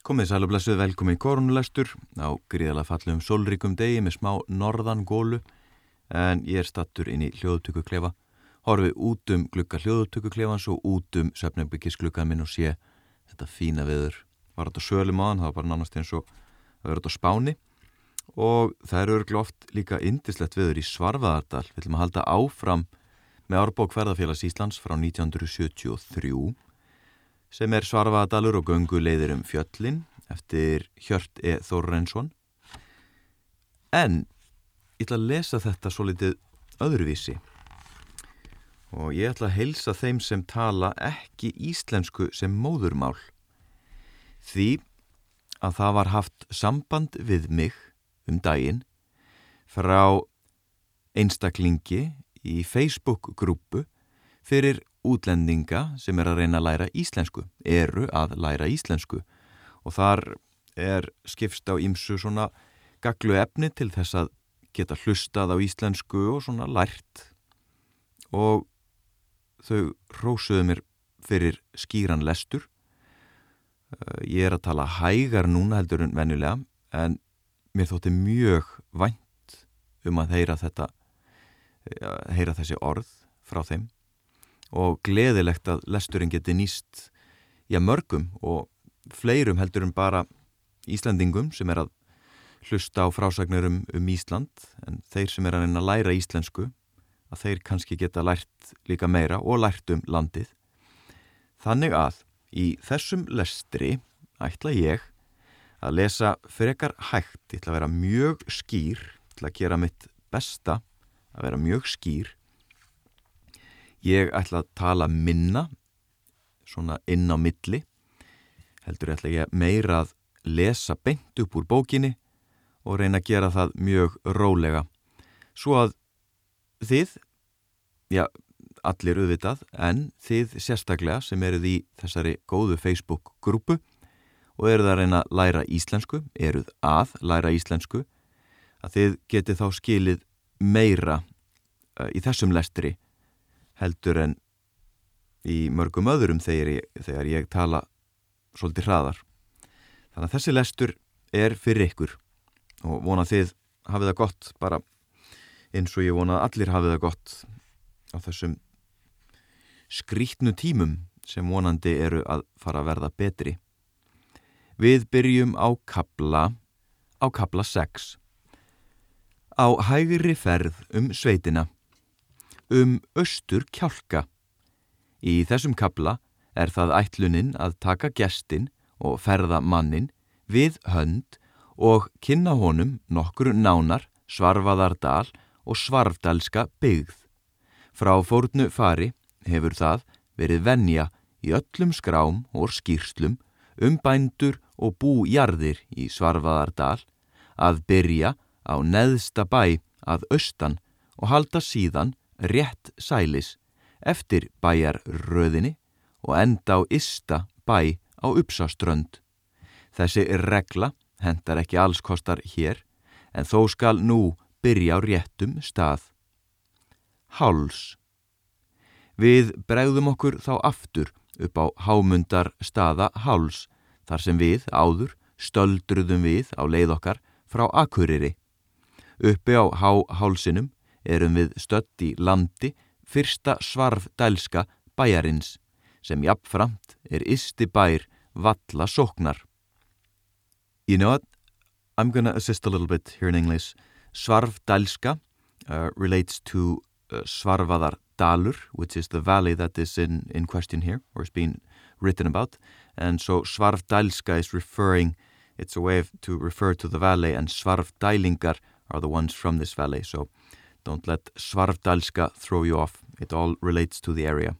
Komið sælublessuð velkomin í korunulestur á gríðala fallum solríkum degi með smá norðan gólu en ég er stattur inn í hljóðutökuklefa. Horfið út um glukka hljóðutökuklefans og út um söfnabyggisklukkan minn og sé þetta fína viður var þetta sölum aðan, það var bara nánast eins og að vera þetta spáni. Og það eru örglu oft líka indislegt viður í Svarfaðardal. Við ætlum að halda áfram með árbók Hverðarfélags Íslands frá 1973 sem er Svarfaðardalur og göngu leiðir um fjöllin eftir Hjört E. Þórrensson. En ég ætla að lesa þetta svo litið öðruvísi og ég ætla að heilsa þeim sem tala ekki íslensku sem móðurmál því að það var haft samband við mig um daginn frá einstaklingi í Facebook-grúpu fyrir útlendinga sem er að reyna að læra íslensku, eru að læra íslensku. Og þar er skipst á ímsu svona gaglu efni til þess að geta hlustað á íslensku og svona lært. Og þau rósuðu mér fyrir skýran lestur. Eh, ég er að tala hægar núna heldur en vennilega en mér þótti mjög vænt um að heyra þetta, eh, heyra þessi orð frá þeim og gleðilegt að lesturinn geti nýst já mörgum og fleirum heldur en bara Íslandingum sem er að hlusta á frásagnir um, um Ísland en þeir sem er að reyna að læra íslensku að þeir kannski geta lært líka meira og lært um landið. Þannig að í þessum lestri ætla ég að lesa frekar hægt, ég ætla að vera mjög skýr, ég ætla að gera mitt besta að vera mjög skýr Ég ætla að tala minna, svona inn á milli, heldur ætla ég meira að lesa beint upp úr bókinni og reyna að gera það mjög rólega. Svo að þið, já, allir auðvitað, en þið sérstaklega sem eruð í þessari góðu Facebook-grúpu og eruð að reyna að læra íslensku, eruð að læra íslensku, að þið getið þá skilið meira uh, í þessum lestri heldur en í mörgum öðrum þegar ég, þegar ég tala svolítið hraðar. Þannig að þessi lestur er fyrir ykkur og vona þið hafið það gott bara eins og ég vona allir hafið það gott á þessum skrítnu tímum sem vonandi eru að fara að verða betri. Við byrjum á kabla, á kabla 6. Á hægri ferð um sveitina um austur kjálka. Í þessum kabla er það ætluninn að taka gestin og ferða mannin við hönd og kynna honum nokkru nánar svarfaðardal og svarfdalska byggð. Frá fórnu fari hefur það verið venja í öllum skrám og skýrslum um bændur og bújarðir í svarfaðardal að byrja á neðsta bæ að austan og halda síðan rétt sælis eftir bæjar röðinni og enda á ysta bæ á uppsaströnd. Þessi regla hendar ekki alls kostar hér en þó skal nú byrja á réttum stað. Háls Við bregðum okkur þá aftur upp á hámundar staða háls þar sem við áður stöldruðum við á leið okkar frá Akureyri. Uppi á háhálsinum erum við stött í landi fyrsta svarfdælska bæjarins sem jafnframt er isti bær valla sóknar. You know what? I'm going to assist a little bit here in English. Svarfdælska uh, relates to uh, Svarvaðar Dalur, which is the valley that is in, in question here, or is being written about. And so Svarfdælska is referring, it's a way to refer to the valley, and Svarfdælingar are the ones from this valley. So Don't let svarfdalska throw you off. It all relates to the area.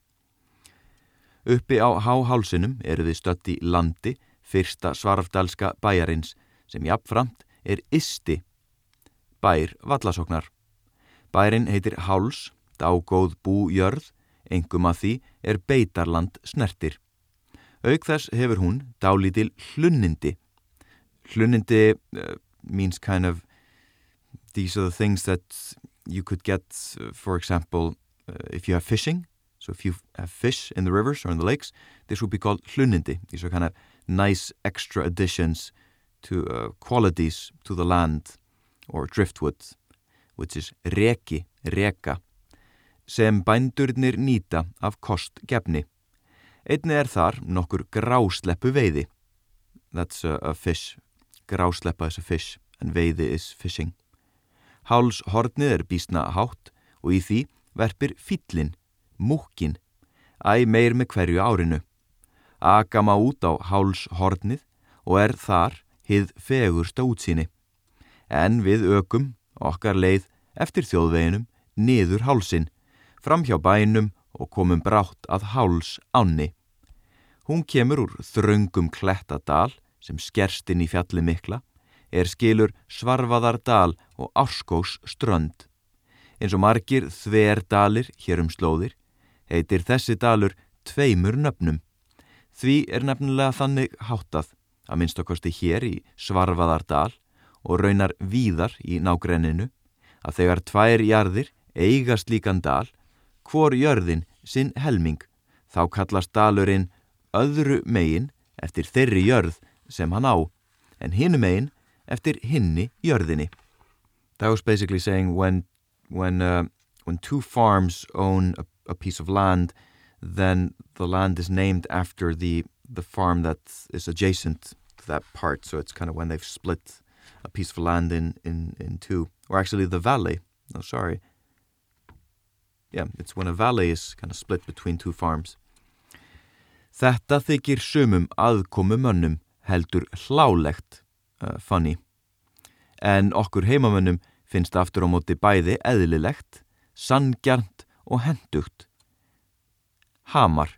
Uppi á háhálsinum eru þið stött í landi fyrsta svarfdalska bæjarins sem jafnframt er Isti, bær vallasoknar. Bærin heitir Háls, dágóð bújörð, engum að því er beitarland snertir. Auk þess hefur hún dálítil hlunnindi. Hlunnindi uh, means kind of these are the things that you could get, uh, for example, uh, if you have fishing, so if you have fish in the rivers or in the lakes, this would be called hlunindi. These are kind of nice extra additions to uh, qualities to the land or driftwood, which is reki, reka, sem bændurnir nýta af kostgefni. Einni er þar nokkur grásleppu veiði. That's a, a fish. Grásleppa is a fish and veiði is fishing. Hálshornið er bísna hátt og í því verpir fyllin, múkin, æg meir með hverju árinu. Agama út á hálshornið og er þar hið fegursta útsýni. En við ökum okkar leið eftir þjóðveginum niður hálsin, fram hjá bænum og komum brátt að háls ánni. Hún kemur úr þröngum klettadal sem skerst inn í fjalli mikla, er skilur svarfaðardal og árskós strönd. Eins og margir þverdalir hér um slóðir, heitir þessi dalur tveimur nöfnum. Því er nefnilega þannig háttað, að minnst okkosti hér í svarfaðardal og raunar víðar í nágrenninu, að þegar tvær jarðir eigast líkan dal, hvor jörðin sinn helming, þá kallast dalurinn öðru megin eftir þeirri jörð sem hann á, en hinnu megin eftir hinni jörðinni. That was basically saying when, when, uh, when two farms own a, a piece of land, then the land is named after the, the farm that is adjacent to that part. So it's kind of when they've split a piece of land in, in, in two. Or actually the valley. No, sorry. Yeah, it's when a valley is kind of split between two farms. Þetta þykir sumum aðkomu mönnum heldur hlálegt uh, funny. En okkur heimamönnum finnst aftur á móti bæði eðlilegt, sanngjarnt og hendugt. Hamar.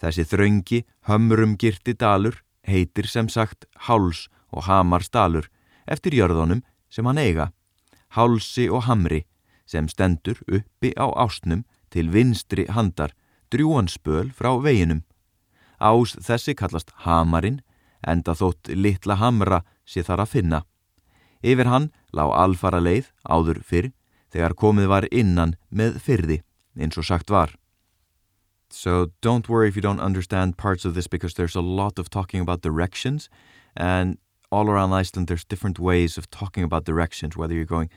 Þessi þröngi, hömrum girti dalur heitir sem sagt Háls og Hamars dalur eftir jörðunum sem hann eiga. Hálsi og Hamri sem stendur uppi á ástnum til vinstri handar, drjúanspöl frá veginum. Ás þessi kallast Hamarinn, enda þótt litla Hamra sé þar að finna. Yfir hann lág alfara leið áður fyrr þegar komið var innan með fyrði, eins og sagt var. So don't worry if you don't understand parts of this because there's a lot of talking about directions and all around Iceland there's different ways of talking about directions, whether you're going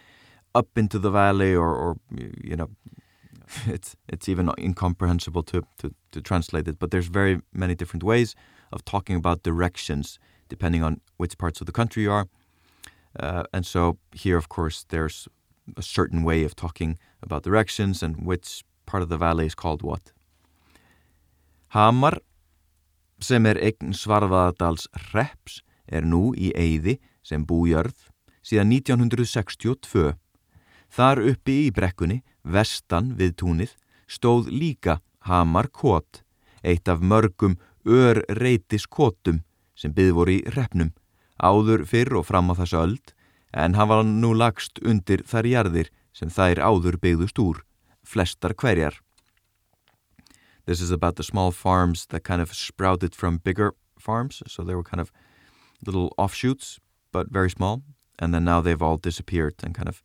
up into the valley or, or you know, it's it's even incomprehensible to, to, to translate it, but there's very many different ways of talking about directions depending on which parts of the country you are. Uh, and so here, of course, there's a certain way of talking about directions and which part of the valley is called what. Hamar, sem er eign Svarfaðardals Reps, er nú í Eyði sem bújörð síðan 1962. Þar uppi í brekkunni, vestan við túnið, stóð líka Hamar Kот, eitt af mörgum ör-reitis kotum sem byggð voru í repnum, áður fyrr og fram á þessu öld, en var nú lagst undir þær jarðir sem þær áður byggðust úr, flestar hverjar. This is about the small farms that kind of sprouted from bigger farms, so they were kind of little offshoots, but very small, and then now they've all disappeared and kind of,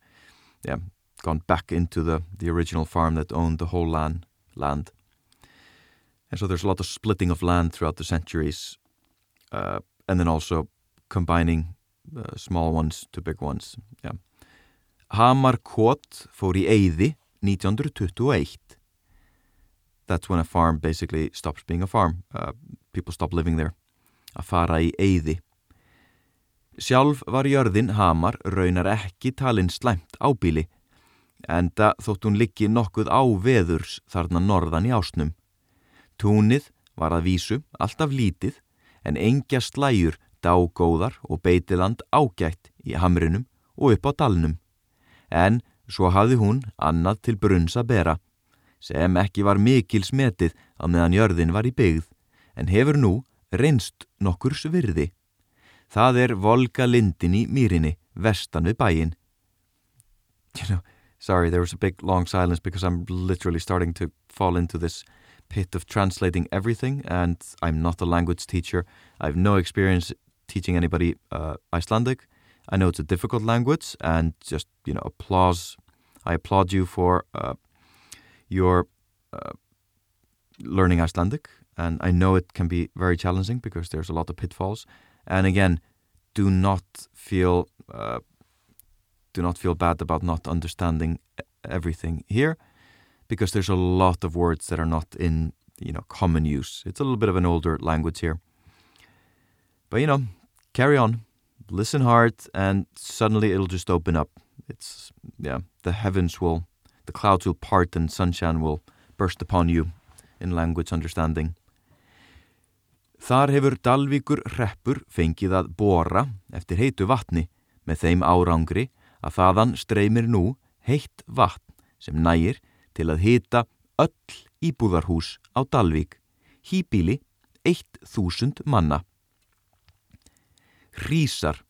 yeah, gone back into the, the original farm that owned the whole land. land. And so there's a lot of splitting of land throughout the centuries, uh, and then also combining uh, small ones to big ones. Yeah. Hamarkot fór í Eyði 1921. That's when a farm basically stops being a farm. Uh, people stop living there. Að fara í Eyði. Sjálf var jörðin Hamar raunar ekki talinn slæmt ábíli, enda þótt hún liggi nokkuð á veðurs þarna norðan í ásnum. Túnið var að vísu alltaf lítið en engja slæjur dágóðar og beitiland ágætt í hamrinum og upp á dalnum. En svo hafði hún annað til brunns að bera, sem ekki var mikil smetið á meðan jörðin var í byggð, en hefur nú reynst nokkur svirði. Það er volga lindin í mýrinni, vestan við bæin. You know, sorry, there was a big long silence because I'm literally starting to fall into this pit of translating everything, and I'm not a language teacher. I have no experience teaching anybody uh, Icelandic. I know it's a difficult language, and just you know, applause. I applaud you for uh, your uh, learning Icelandic. and I know it can be very challenging because there's a lot of pitfalls. And again, do not feel uh, do not feel bad about not understanding everything here because there's a lot of words that are not in you know common use. It's a little bit of an older language here. But you know, carry on, listen hard, and suddenly it'll just open up. It's yeah, the heavens will, the clouds will part, and sunshine will burst upon you in language understanding. Þar hefur Dalvíkur hreppur fengið að bóra eftir heitu vatni með þeim árangri að þaðan streymir nú heitt vatn sem nægir til að hita öll íbúðarhús á Dalvík, hýbíli 1000 manna. Hrísar.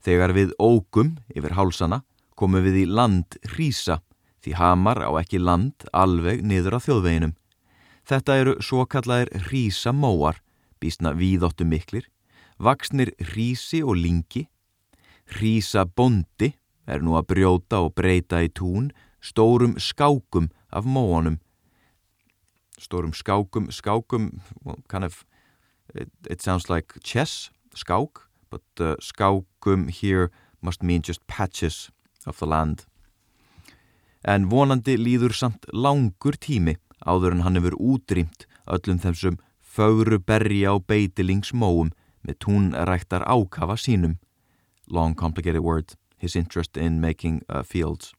Þegar við ógum yfir hálsana komum við í land hrísa því hamar á ekki land alveg niður á þjóðveginum. Þetta eru svo kallaðir hrísamóar, bísna víðóttu miklir, vaksnir hrísi og lingi. Hrísabondi er nú að brjóta og breyta í tún stórum skákum af móanum. Stórum skákum, skákum, kind of, it, it sounds like chess, skák, but uh, skákum here must mean just patches of the land. En vonandi líður samt langur tími áður en hann hefur útrýmt öllum þessum fögru berja og beitilingsmóum með túnræktar ákafa sínum. Long complicated word, his interest in making uh, fields.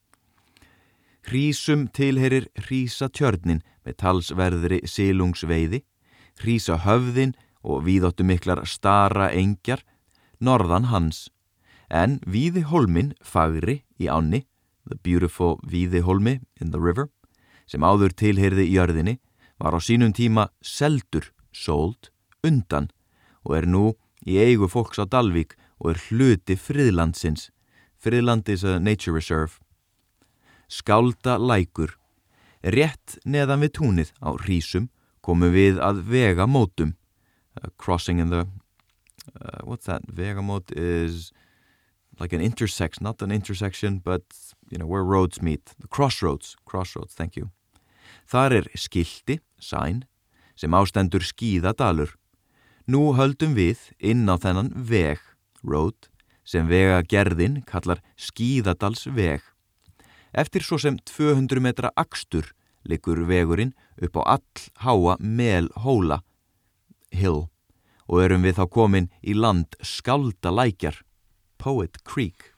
Hrísum tilherir hrísatjörnin með talsverðri silungsveiði, hrísahöfðin og víðóttu miklar stara engjar, norðan hans, en víði holmin fagri í ánni, the beautiful víði holmi in the river, sem áður tilherði í jörðinni, var á sínum tíma seldur, sold, undan og er nú í eigu fólks á Dalvík og er hluti friðlandsins. Friðland is a nature reserve. Skálda lækur. Rétt neðan við túnið á Rísum komum við að vega mótum. Crossing in the, uh, what's that, vegamót is like an intersection, not an intersection, but you know, where roads meet. The crossroads, crossroads, thank you. Þar er skildi, sæn, sem ástendur skíðadalur. Nú höldum við inn á þennan veg, road, sem vega gerðin kallar skíðadalsveg. Eftir svo sem 200 metra akstur likur vegurinn upp á all háa melhóla, hill, og erum við þá komin í land skaldalækjar, Poet Creek.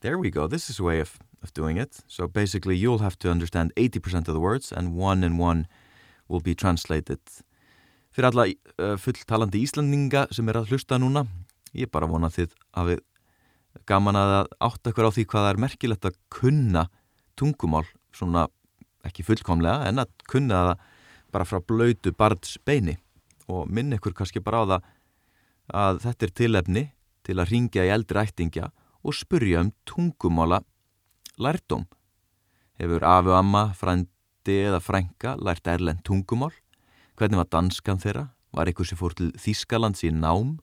There we go, this is a way of, of doing it. So basically you'll have to understand 80% of the words and one and one will be translated. Fyrir alla uh, fulltalandi Íslandinga sem er að hlusta núna, ég bara vona þið að við gaman að átta ykkur á því hvað er merkilegt að kunna tungumál, svona ekki fullkomlega, en að kunna það bara frá blöytu barns beini og minn ykkur kannski bara á það að þetta er tilefni til að ringja í eldri ættingja og spurja um tungumála lærdom. Hefur og amma, frændi eða frænka lært erlend tungumál? Hvernig var danskan þeirra? Var eitthvað sem fór til Þískalands í nám?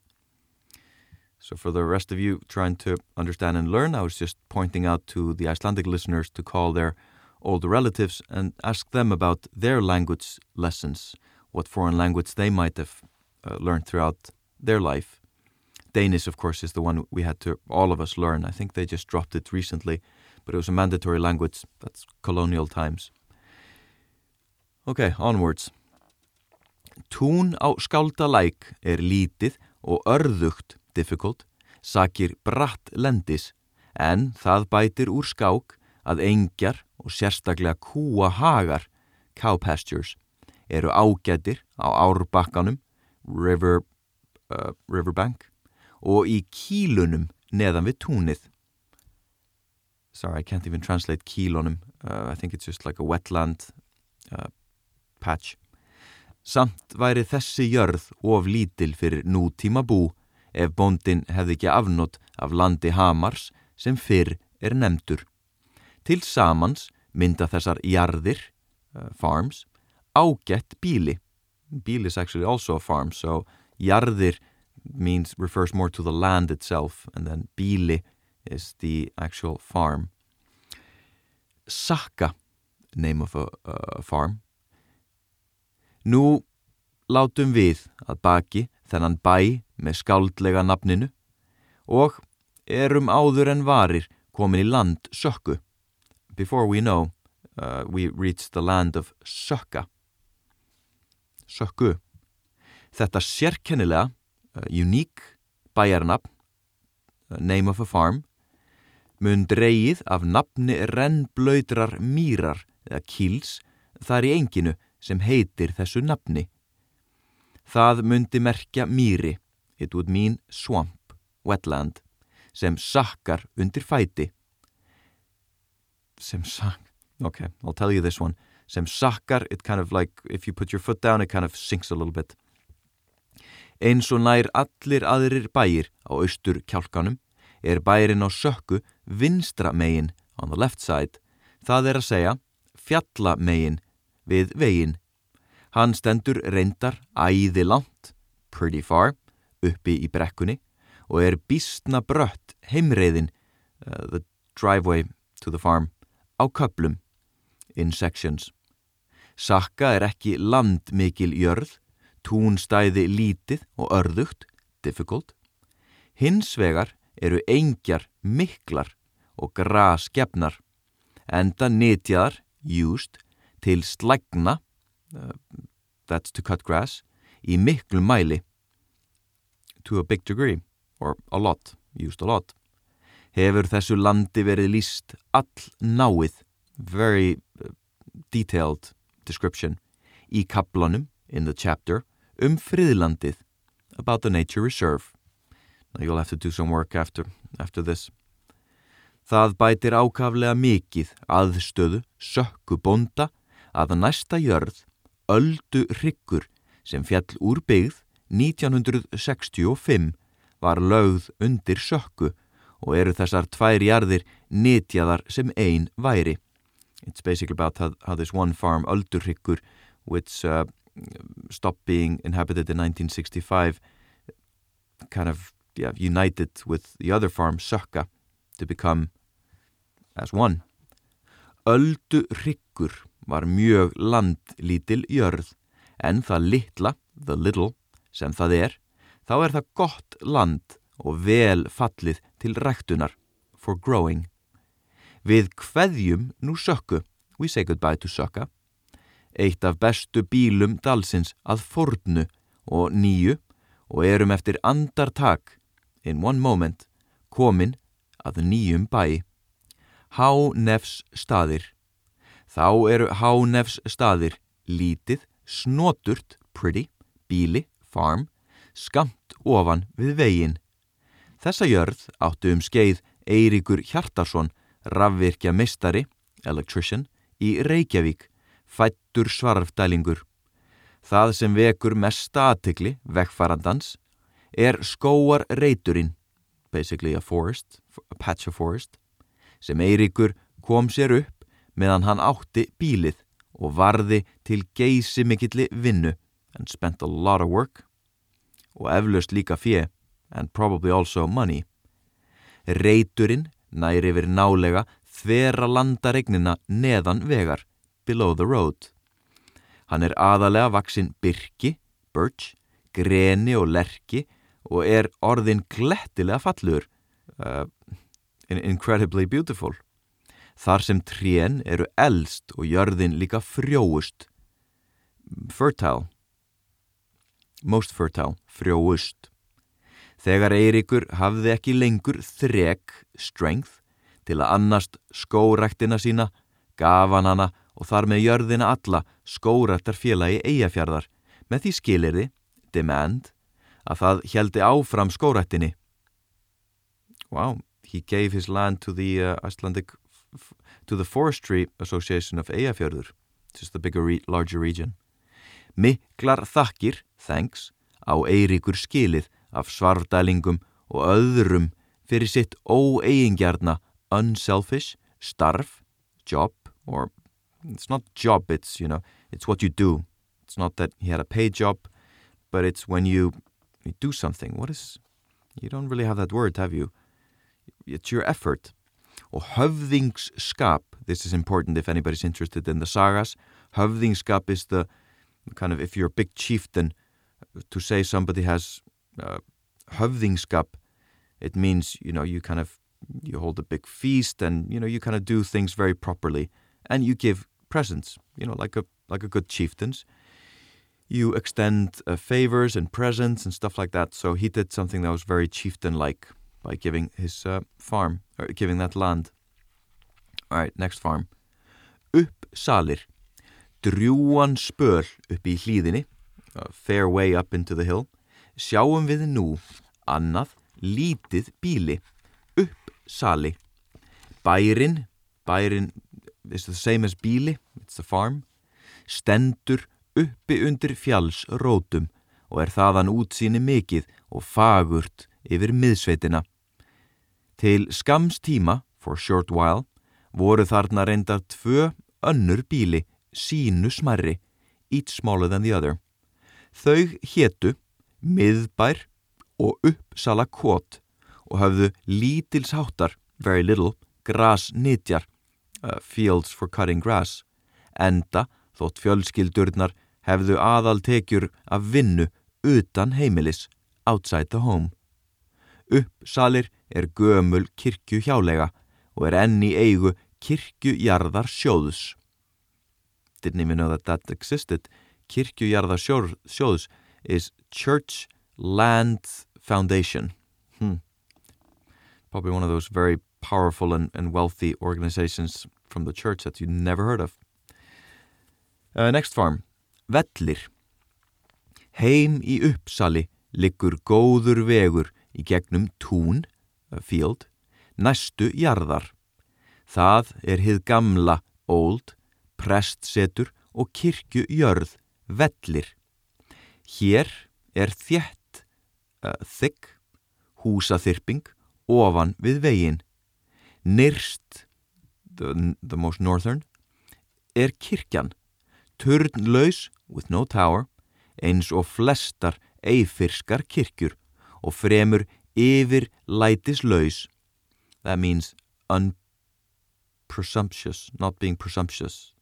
So for the rest of you trying to understand and learn, I was just pointing out to the Icelandic listeners to call their older relatives and ask them about their language lessons, what foreign language they might have uh, learned throughout their life. Danish, of course, is the one we had to, all of us, learn. I think they just dropped it recently, but it was a mandatory language. That's colonial times. Okay, onwards. Tún á skáldalæk er lítið og örðugt difficult, sakir bratt lendis, en það bætir úr skák að engjar og sérstaklega kúahagar, cow pastures, eru ágættir á árbakkanum, river, uh, riverbank, og í kílunum neðan við túnið. Sorry, I can't even translate kílunum. Uh, I think it's just like a wetland uh, patch. Samt væri þessi jörð of lítil fyrir nútíma bú ef bóndin hefði ekki afnótt af landi Hamars sem fyrr er nefndur. Til samans mynda þessar jarðir, uh, farms, ágætt bíli. Bíli is actually also a farm, so jarðir means refers more to the land itself and then bíli is the actual farm. Sakka, name of a, a farm. Nú látum við að baki þennan bæ með skáldlega nafninu og erum áður en varir komin í land sökku. Before we know, uh, we reach the land of sökka. Sökku. Þetta sérkennilega, uh, unique bæjarnafn, uh, name of a farm, mun dreyið af nafni rennblöytrar mýrar eða kýls þar í enginu sem heitir þessu nafni. Það mundi merkja mýri, it would mean swamp, wetland, sem sakkar undir fæti. Sem sakk, ok, I'll tell you this one. Sem sakkar, it kind of like, if you put your foot down, it kind of sinks a little bit. Eins og nær allir aðrir bæir á austur kjálkanum er bærin á sökku vinstra megin on the left side. Það er að segja fjalla megin við vegin. Hann stendur reyndar æði langt, pretty far, uppi í brekkunni og er bísna brött heimreiðin, uh, the driveway to the farm, á köplum, in sections. Sakka er ekki landmikil jörð túnstæði lítið og örðugt, difficult. Hins vegar eru engjar miklar og graskefnar, enda nýtjaðar, used, til slægna, uh, that's to cut grass, í miklu mæli, to a big degree, or a lot, used a lot. Hefur þessu landi verið líst all náið, very uh, detailed description, í kaplanum, in the chapter, um friðlandið, about the nature reserve. Now you'll have to do some work after, after this. Það bætir ákaflega mikið aðstöðu, sökku bonda, að næsta jörð, öldu hryggur sem fjall úr byggð 1965 var lögð undir sökku og eru þessar tvær jarðir nýtjaðar sem ein væri. It's basically about how, how this one farm, Öldurryggur, which uh, stopped being inhabited in 1965 kind of yeah, united with the other farm, Sökka, to become as one. Öldu hryggur var mjög landlítil jörð en það litla, the little, sem það er, þá er það gott land og vel fallið til ræktunar, for growing. Við hveðjum nú sökku, we say goodbye to sökka, eitt af bestu bílum dalsins að fornu og nýju og erum eftir andartak, in one moment, komin að nýjum bæ. Hánefs staðir. Þá eru hánefs staðir lítið, snoturt, pretty, bíli, farm, skamt ofan við vegin. Þessa jörð áttu um skeið Eiríkur Hjartarsson, rafvirkja mistari, electrician, í Reykjavík fættur svarfdælingur. Það sem vekur mest aðtikli, vekkfarandans, er skóar reyturinn, basically a forest, a patch of forest, sem Eiríkur kom sér upp meðan hann átti bílið og varði til geysi mikilli vinnu and spent a lot of work og eflaust líka fjö and probably also money. Reyturinn næri verið nálega þvera landaregnina neðan vegar below the road. Hann er aðalega vaksinn byrki, birch, greni og lerki og er orðin glettilega fallur, uh, incredibly beautiful. Þar sem trén eru eldst og jörðin líka frjóust, fertile, most fertile, frjóust. Þegar Eiríkur hafði ekki lengur þrek, strength, til að annast skóræktina sína, gaf hann hana og þar með jörðina alla skórættar félagi eigafjörðar með því skilirði, demand, að það heldi áfram skórættinni. Wow, he gave his land to the uh, Icelandic, to the Forestry Association of Eyjafjörður, just the bigger, larger region. Miklar þakkir, thanks, á Eiríkur skilið af svarfdælingum og öðrum fyrir sitt óeigingjarna unselfish, starf, job or it's not job it's you know it's what you do. It's not that he had a paid job but it's when you, you do something. What is you don't really have that word have you? It's your effort. Og höfðingskap this is important if anybody's interested in the sagas. Höfðingskap is the kind of if you're a big chieftain to say somebody has uh, it means, you know, you kind of, you hold a big feast and, you know, you kind of do things very properly and you give presents, you know, like a, like a good chieftains. You extend uh, favors and presents and stuff like that. So he did something that was very chieftain-like by giving his uh, farm, or giving that land. All right, next farm. Uppsalir. Drjúan spöl upp í hlýðinni, fair way up into the hill, sjáum við nú annað lítið bíli, uppsali. Bærin, bærin is the same as bíli, it's the farm, stendur uppi undir fjalls rótum og er þaðan útsýni mikið og fagurt yfir miðsveitina. Til skams tíma, for short while, voru þarna reyndar tvö önnur bíli sínu smarri, each smaller than the other. Þau hétu miðbær og uppsala kvot og hafðu lítilsháttar, very little, grasnitjar, uh, fields for cutting grass, enda þótt fjölskyldurnar hefðu aðaltekjur af vinnu utan heimilis, outside the home. Uppsalir er gömul kirkju hjálega og er enni eigu kirkjujarðar sjóðs. Didn't even know that that existed. Kirkjujarðar sjóðs is Church Land Foundation. Hmm. Probably one of those very powerful and, and wealthy organizations from the church that you never heard of. Uh, next farm. Vellir. Heim í uppsali liggur góður vegur í gegnum tún, field, næstu jarðar. Það er hið gamla, old, prestsetur og kirkjujörð, vellir. Hér er þjett, uh, þykk, húsaþyrping ofan við veginn. Nyrst, the, the most northern, er kirkjan, turnlaus with no tower, eins og flestar eifirskar kirkjur og fremur yfir lætislaus. That means unpresumptuous, not being presumptuous.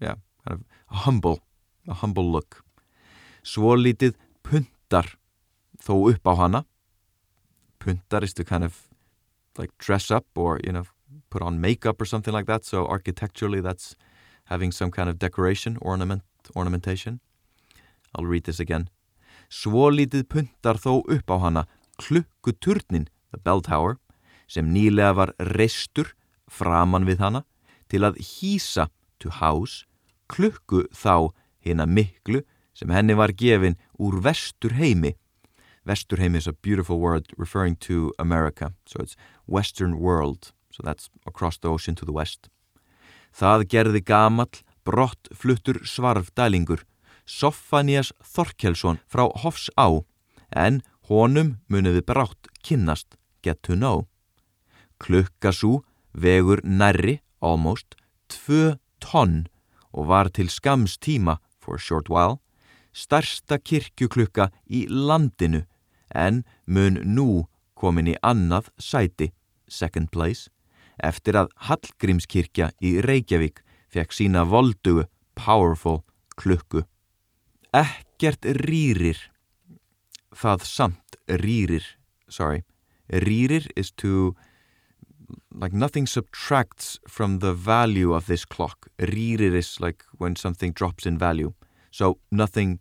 Yeah, kind of humble, a humble look. Svo lítið puntar þó upp á hana. Puntar is to kind of like dress up or, you know, put on makeup or something like that. So architecturally that's having some kind of decoration, ornament, ornamentation. I'll read this again. Svo lítið puntar þó upp á hana klukkuturnin, the bell tower, sem nýlega var reistur framan við hana til að hýsa to house klukku þá hina miklu sem henni var gefin úr vestur heimi. Vestur heimi is a beautiful word referring to America, so it's western world, so that's across the ocean to the west. Það gerði gamall brott fluttur svarfdælingur Soffanías Þorkelsson frá Hofs á en honum muniði brátt kynnast get to know. Klukkasú vegur nærri, almost, tvö tonn og var til skams tíma, for a short while, starsta kirkjuklukka í landinu en mun nú komin í annað sæti, second place, eftir að Hallgrímskirkja í Reykjavík fekk sína voldugu, powerful klukku. Ekkert rýrir, það samt rýrir, sorry, rýrir is to, like nothing subtracts from the value of this clock. Rýrir is like when something drops in value. So nothing,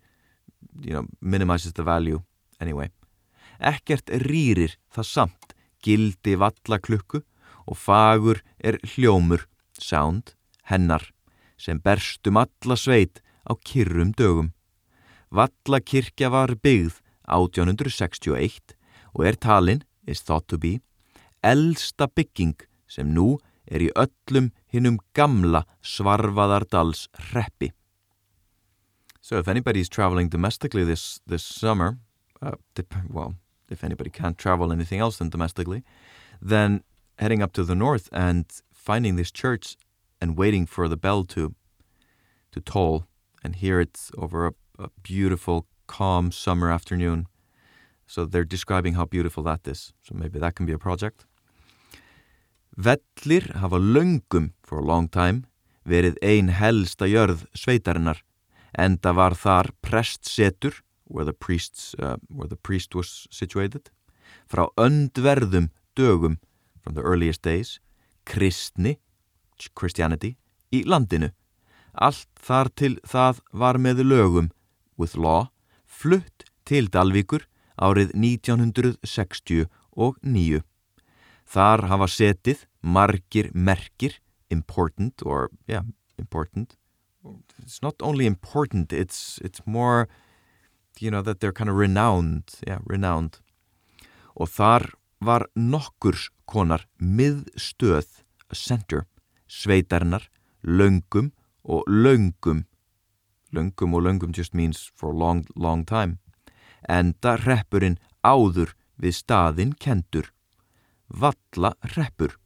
you know, minimizes the value anyway. Ekkert rýrir það samt, gildi valla klukku og fagur er hljómur, sound, hennar, sem berstum alla sveit á kyrrum dögum. Vallakirkja var byggð 1861 og er talin, is thought to be, elsta bygging sem nú er í öllum hinnum gamla Svarfaðardals reppi. So if anybody is traveling domestically this, this summer, uh, well, if anybody can't travel anything else than domestically, then heading up to the north and finding this church and waiting for the bell to to toll and hear it over a a beautiful, calm summer afternoon. So they're describing how beautiful that is. So maybe that can be a project. Vellir hafa löngum, for a long time, verið ein helsta jörð sveitarinnar, enda var þar prestsetur where the, priests, uh, where the priest was situated, frá öndverðum dögum from the earliest days, kristni, Christianity, í landinu. Allt þar til það var með lögum, with law, flutt til Dalvíkur árið 1969. Þar hafa setið margir merkir, important, or yeah, important. It's not only important, it's, it's more, you know, that they're kind of renowned, yeah, renowned. Og þar var nokkurs konar miðstöð, a center, sveitarnar, löngum og löngum. Löngum og löngum just means for a long, long time. Enda reppurinn áður við staðinn kendur. Valla reppur.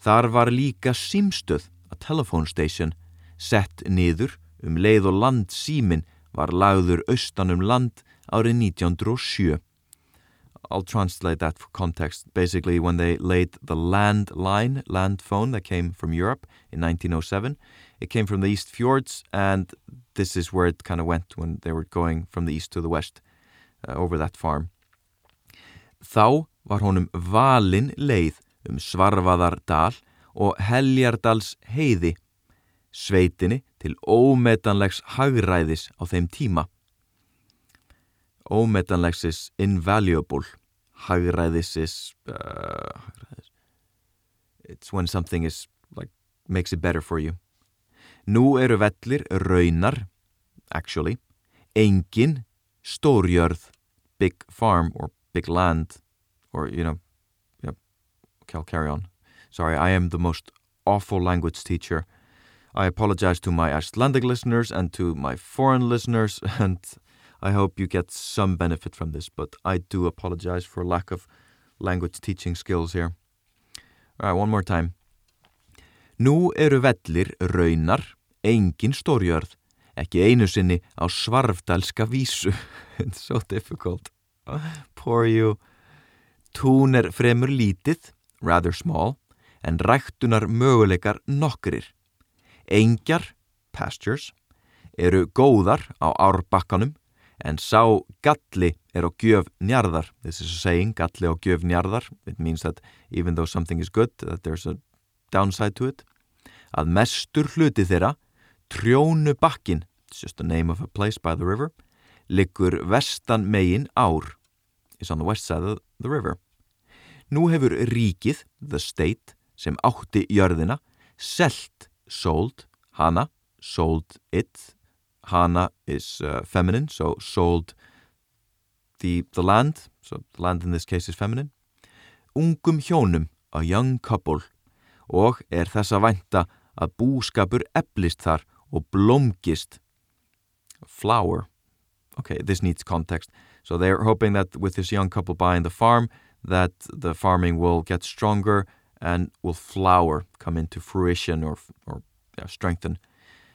Þar var líka símstöð, a telephone station, sett niður um leið og land símin var lagður austan um land árið 1907. I'll translate that for context. Basically, when they laid the land line, land phone that came from Europe in 1907, it came from the East Fjords, and this is where it kind of went when they were going from the east to the west uh, over that farm. Þá var honum valin leið um Svarfaðardal og Heljardals heiði, sveitinni til ómetanlegs hagræðis á þeim tíma. Ómetanlegs is invaluable, hagræðis is, uh, it's when something is, like, makes it better for you. Nú eru vellir raunar, actually, engin stórjörð, big farm or big land, or, you know, yeah, okay, I'll carry on. Sorry, I am the most awful language teacher. I apologize to my Icelandic listeners and to my foreign listeners, and I hope you get some benefit from this, but I do apologize for lack of language teaching skills here. All right, one more time. Nú eru vellir raunar, engin stórjörð, ekki einu sinni á svarfdalska vísu. It's so difficult. Poor you. Tún er fremur lítið, rather small, en ræktunar möguleikar nokkrir. Engjar, pastures, eru góðar á árbakkanum, en sá galli er á gjöf njarðar. This is a saying, galli á gjöf njarðar. It means that even though something is good, that there's a downside to it. Að mestur hluti þeirra, trjónu bakkin, it's just the name of a place by the river, liggur vestan megin ár, is on the west side of the river. Nú hefur ríkið, the state, sem átti jörðina, selt, sold, hana, sold it, hana is uh, feminine, so sold the, the land, so the land in this case is feminine, ungum hjónum, a young couple, og er þess að vænta að búskapur eblist þar og blomgist. Flower. Okay, this needs context. So they're hoping that with this young couple buying the farm, that the farming will get stronger and will flower, come into fruition or, or yeah, strengthen.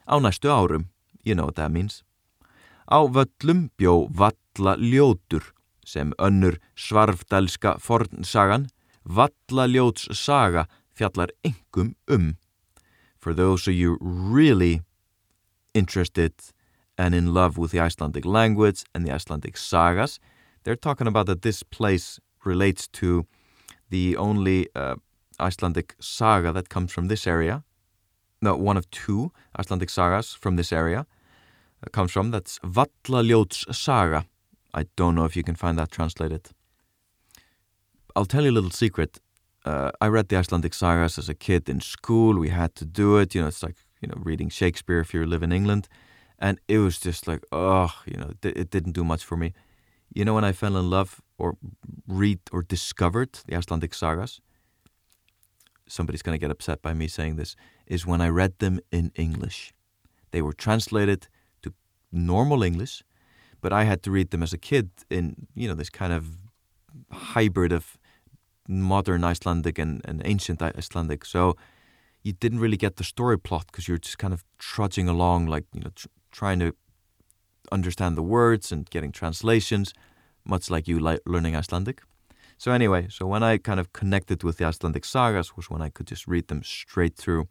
Á næstu árum, you know what that means. Á völlum bjó valla ljótur sem önnur svarfdælska fornsagan, valla ljóts saga fjallar engum um. For those of you really interested and in love with the Icelandic language and the Icelandic sagas, they're talking about that this place relates to the only uh, Icelandic saga that comes from this area. No, one of two Icelandic sagas from this area uh, comes from. That's Vallaljóts saga. I don't know if you can find that translated. I'll tell you a little secret. Uh, I read the Icelandic sagas as a kid in school. We had to do it. You know, it's like you know reading Shakespeare if you live in England, and it was just like oh, you know, it didn't do much for me. You know, when I fell in love or read or discovered the Icelandic sagas, somebody's going to get upset by me saying this, is when I read them in English. They were translated to normal English, but I had to read them as a kid in, you know, this kind of hybrid of modern Icelandic and, and ancient Icelandic. So you didn't really get the story plot because you're just kind of trudging along, like, you know, tr trying to understand the words and getting translations, much like you like learning Icelandic. So anyway, so when I kind of connected with the Icelandic sagas was when I could just read them straight through.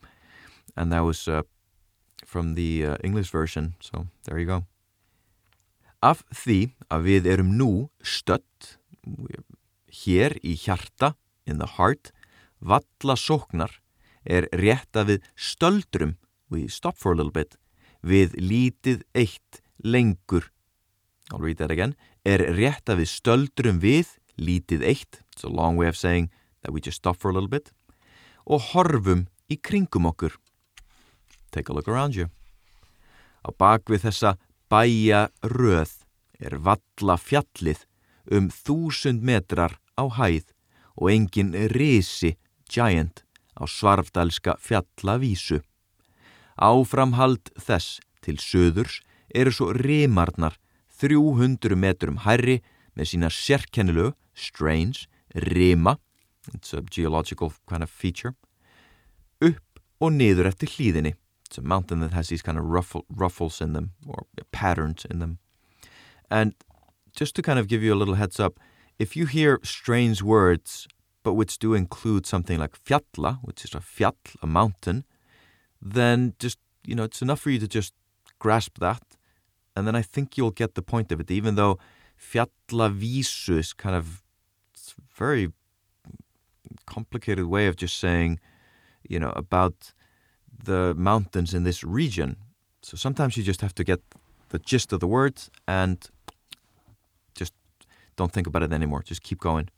And that was uh, from the uh, English version, so there you go. Af því að við erum nú stött hér í hjarta, in the heart, valla sóknar er rétt að við stöldrum, we stop for a little bit, við lítið eitt lengur, I'll read that again, er rétt að við stöldrum við lítið eitt, it's a long way of saying that we just stop for a little bit, og horfum í kringum okkur. Take a look around you. Á bakvið þessa bæja röð er valla fjallið um þúsund metrar á hæð og engin risi, giant, á svarfdalska fjallavísu. Áframhald þess til söðurs eru svo rimarnar 300 metrum hærri með sína sérkennilegu, strange, rima, it's a geological kind of feature, upp og niður eftir hlýðinni. It's a mountain that has these kind of ruffle, ruffles in them or patterns in them. And just to kind of give you a little heads up, if you hear strange words but which do include something like fjalla, which is a fjall, a mountain, then just, you know, it's enough for you to just grasp that. And then I think you'll get the point of it, even though fjallavísu is kind of very complicated way of just saying, you know, about the mountains in this region. So sometimes you just have to get the gist of the words and just don't think about it anymore. Just keep going.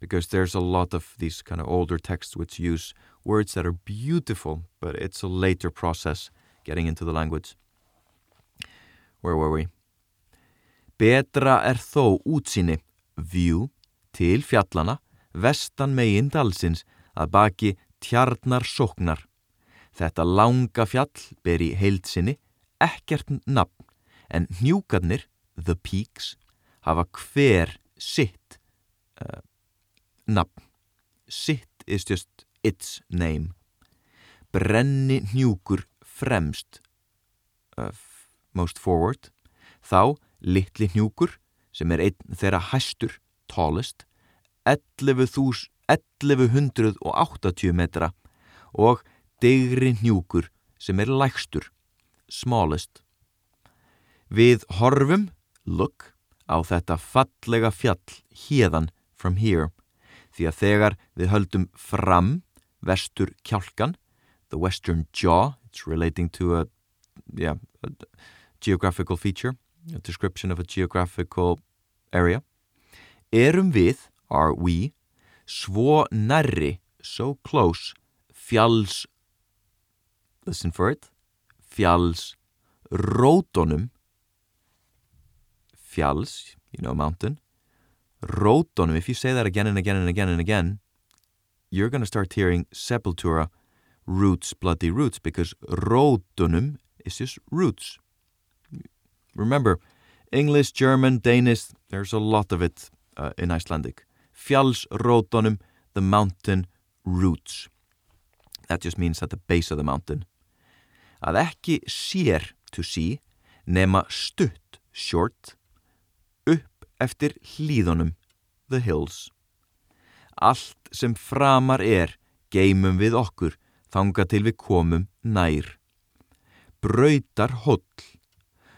because there's a lot of these kind of older texts which use words that are beautiful, but it's a later process getting into the language. Where were we? Betra er þó útsýni, view, til fjallana, vestan megin dalsins að baki tjarnar sóknar. Þetta langa fjall ber í heilsinni ekkert nafn, en hnjúkarnir, the peaks, hafa hver sitt uh, nafn. Sitt is just its name. Brenni hnjúkur fremst, uh, most forward, þá litli hnjúkur sem er einn þeirra hæstur, tallest, 1180 metra og degri hnjúkur sem er lægstur, smallest. Við horfum, look, á þetta fallega fjall hérðan from here því að þegar við höldum fram vestur kjálkan, the western jaw, it's relating to a, yeah, a geographical feature, a description of a geographical area, erum við, are we, svo nærri, so close, fjalls, listen for it, fjalls rótonum, fjalls, you know, mountain, rótonum, if you say that again and again and again and again, you're going to start hearing sepultura roots, bloody roots, because rótonum is just roots. Remember, English, German, Danish, there's a lot of it uh, in Icelandic. Fjallsrótonum, the mountain roots. That just means at the base of the mountain. Að ekki sér to see, nema stutt, short, eftir hlýðunum, the hills. Allt sem framar er, geymum við okkur, þanga til við komum nær. Brautar holl.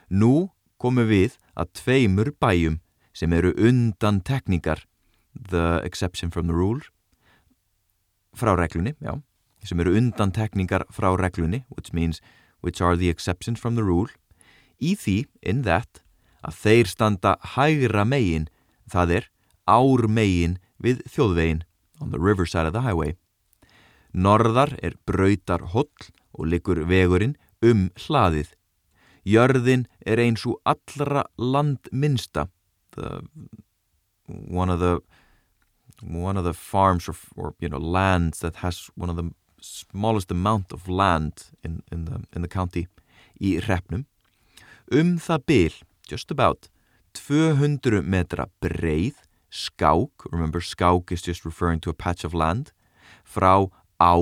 Nú komum við að tveimur bæjum sem eru undan tekníkar, the exception from the rule, frá reglunni, já, sem eru undan tekníkar frá reglunni, which means which are the exceptions from the rule, í því, in that, að þeir standa hægra megin, það er ár megin við þjóðvegin, on the river side of the highway. Norðar er brautar holl og likur vegurinn um hlaðið. Jörðin er eins og allra landminsta, the, one of the one of the farms or, or you know lands that has one of the smallest amount of land in, in, the, in the county í hrefnum um það byl just about 200 metra breið skák, remember skák is just referring to a patch of land frá á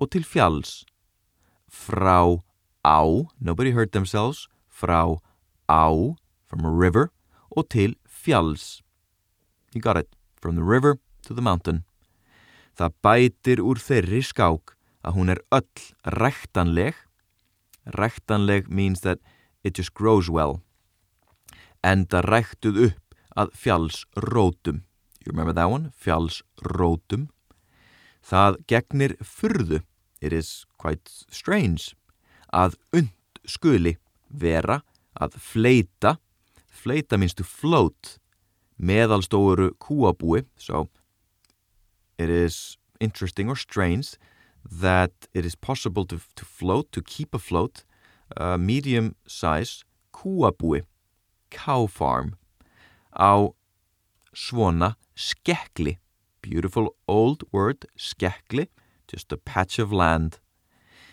og til fjalls. Frá á, nobody hurt themselves frá á, from a river og til fjalls. You got it, from the river to the mountain. Það bætir úr þeirri skák að hún er öll rektanleg rektanleg means that it just grows well. Enda ræktuð upp að fjallsrótum. You remember that one? Fjallsrótum. Það gegnir fyrðu, it is quite strange, að und skuli vera að fleita, fleita means to float, meðalstóru kúabúi, so it is interesting or strange that it is possible to, to float, to keep afloat, a medium size kúabúi, cow farm, á svona skekli, beautiful old word, skekli, just a patch of land.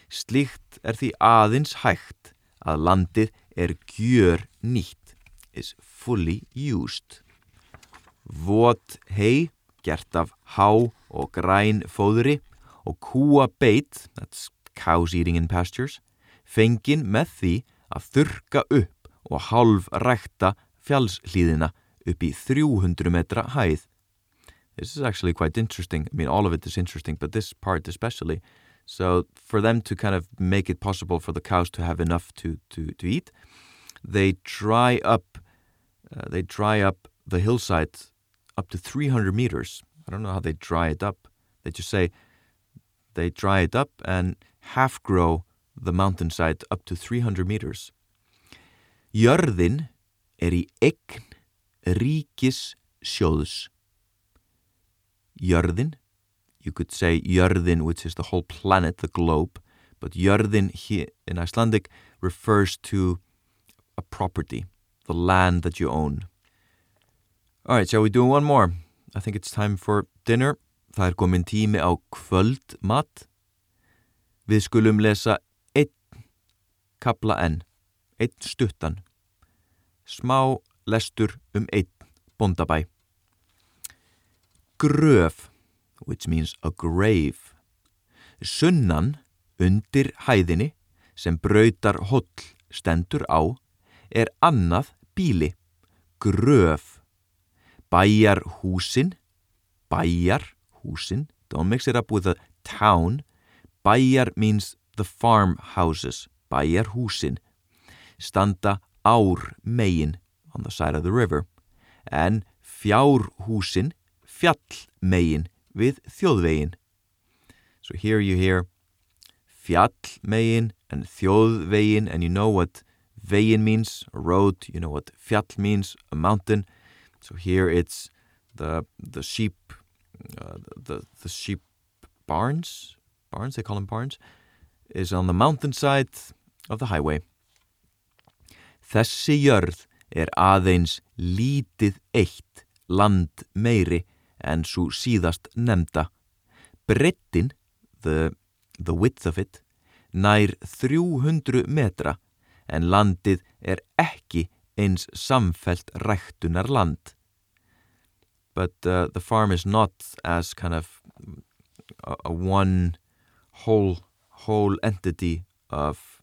Slíkt er því aðins hægt að landið er gjör nýtt, is fully used. Vot hei, gert af há og græn fóðri og kúa beit, that's cows eating in pastures, fengin með því að þurka upp og halv rækta fjallslíðina upp í 300 metra hæð. This is actually quite interesting. I mean, all of it is interesting, but this part especially. So for them to kind of make it possible for the cows to have enough to, to, to eat, they dry up, uh, they dry up the hillside up to 300 meters. I don't know how they dry it up. They just say they dry it up and half grow the mountainside up to 300 meters. Jörðin er í eign ríkis sjóðs. Jörðin, you could say jörðin which is the whole planet, the globe, but jörðin here in Icelandic refers to a property, the land that you own. Alright, shall we do one more? I think it's time for dinner. Það er komin tími á kvöldmat. Við skulum lesa einn kapla enn, einn stuttan. Smá lestur um einn bondabæ. Gröf, which means a grave. Sunnan undir hæðinni sem brautar holl stendur á er annað bíli, gröf. Bæjar húsin, bæjar húsin, don't mix it up with a town. Bæjar means the farmhouses, bæjar húsin. Standa ár megin on the side of the river. En fjárhúsin fjall megin við þjóðvegin. So here you hear fjall megin and þjóðvegin and you know what vegin means, a road, you know what fjall means, a mountain. So here it's the the sheep uh, the the sheep barns, barns they call them barns, is on the mountainside of the highway. Þessi jörð er aðeins lítið eitt land meiri en svo síðast nefnda. Brettin, the, the width of it, nær 300 metra en landið er ekki eins samfelt ræktunar land. But uh, the farm is not as kind of a, a one whole whole entity of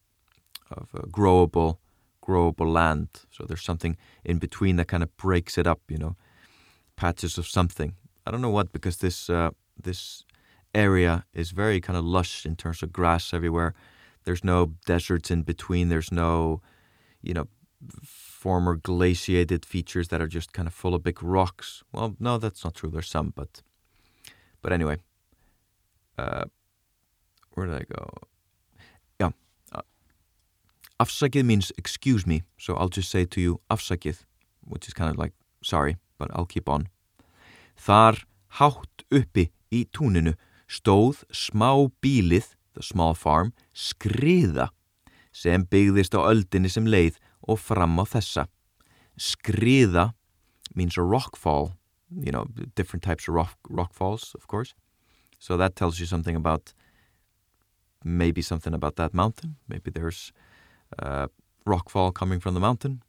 of uh, growable growable land. So there's something in between that kind of breaks it up, you know, patches of something. I don't know what because this uh, this area is very kind of lush in terms of grass everywhere. There's no deserts in between. There's no, you know, former glaciated features that are just kind of full of big rocks. Well, no, that's not true. There's some, but but anyway. Uh, where did I go? Yeah. Uh, means excuse me, so I'll just say to you afsakið, which is kind of like sorry, but I'll keep on. Þar hátt uppi í túninu stóð smá bílið, the small farm, skriða sem byggðist á öldinni sem leið og fram á þessa. Skriða means a rockfall, you know, different types of rock, rockfalls, of course. So that tells you something about, maybe something about that mountain. Maybe there's uh, rockfall coming from the mountain.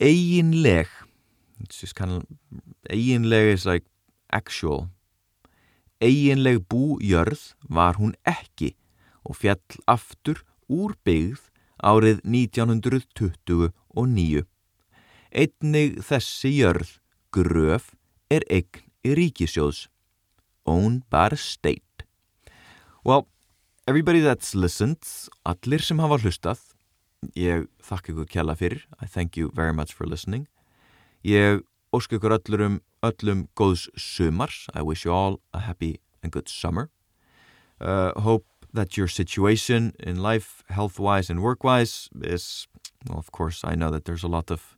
Eiginleg, it's just kind of, eiginleg is like actual. Eiginleg bújörð var hún ekki og fjall aftur úr byggð árið 1929. Einnig þessi jörð, gröf, er eign í ríkisjóðs. By the state. Well, everybody that's listened, allir sem hafa hlustað, ég þakka ykkur kjalla fyrir I thank you very much for listening ég ósku ykkur öllum öllum góðs I wish you all a happy and good summer. Uh, hope that your situation in life health-wise and work-wise is well of course I know that there's a lot of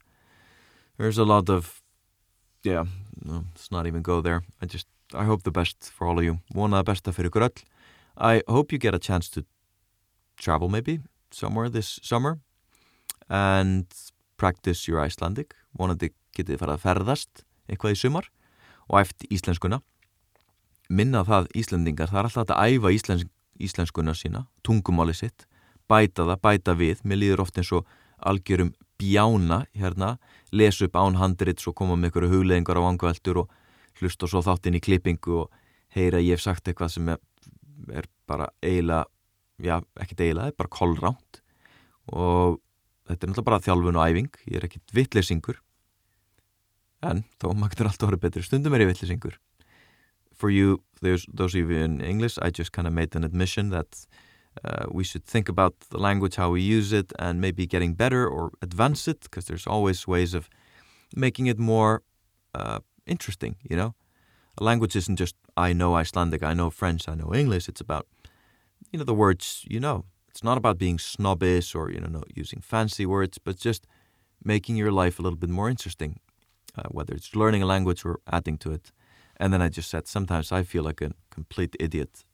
there's a lot of yeah, no, let's not even go there. I just, I hope the best for all of you. Vona það besta fyrir ykkur öll. I hope you get a chance to travel maybe somewhere this summer and practice your Icelandic vonandi getið fara að ferðast eitthvað í sumar og eftir íslenskuna. Minna það Íslandingar það er alltaf að æfa íslensk, íslenskuna sína tungumáli sitt, bæta það, bæta við. Mér líður oft eins og algjörum bjána hérna lesa upp án handrits og koma með ykkur hugleðingar á vangaveltur og hlusta svo þáttinn í klippingu og heyra ég hef sagt eitthvað sem er, er bara eiginlega já, ekkert eiginlega, það er bara kollránt og þetta er náttúrulega bara þjálfun og æfing, ég er ekkert vittlesingur en þó betri. Stundum er ég for you, those, those of you in English I just kind of made an admission that uh, we should think about the language, how we use it and maybe getting better or advance it because there's always ways of making it more uh, interesting, you know? A language isn't just I know Icelandic, I know French, I know English, it's about you know the words you know. It's not about being snobbish or you know not using fancy words but just making your life a little bit more interesting uh, whether it's learning a language or adding to it and then I just said sometimes I feel like a complete idiot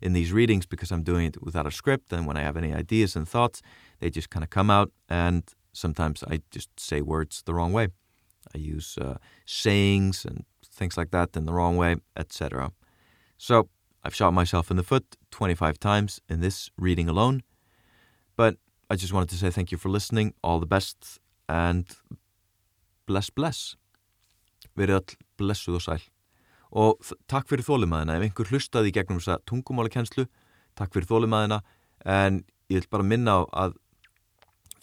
in these readings because I'm doing it without a script and when I have any ideas and thoughts they just kind of come out and sometimes I just say words the wrong way I use uh, sayings and things like that in the wrong way etc so I've shot myself in the foot 25 times in this reading alone. But I just wanted to say thank you for listening, all the best, and bless, bless. Verið all blessuð og sæl. Og takk fyrir þólimaðina. Ef einhver hlustaði í gegnum þessa tungumála kennslu, takk fyrir þólimaðina. En ég vil bara minna á að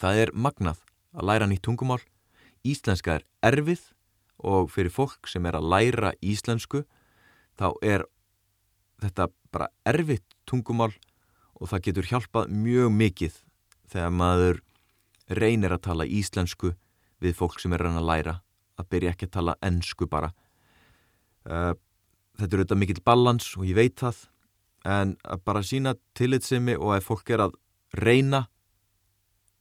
það er magnað að læra nýtt tungumál. Íslenska er erfið og fyrir fólk sem er að læra íslensku þá er þetta bara erfitt tungumál og það getur hjálpað mjög mikið þegar maður reynir að tala íslensku við fólk sem er að læra að byrja ekki að tala ennsku bara uh, þetta er auðvitað mikill balans og ég veit það en að bara sína tillitsemi og ef fólk er að reyna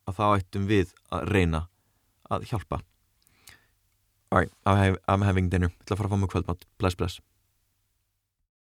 að þá ættum við að reyna að hjálpa Alright, I'm having dinner. Ég ætla að fara að fá mig kvöldmatt. Bless, bless.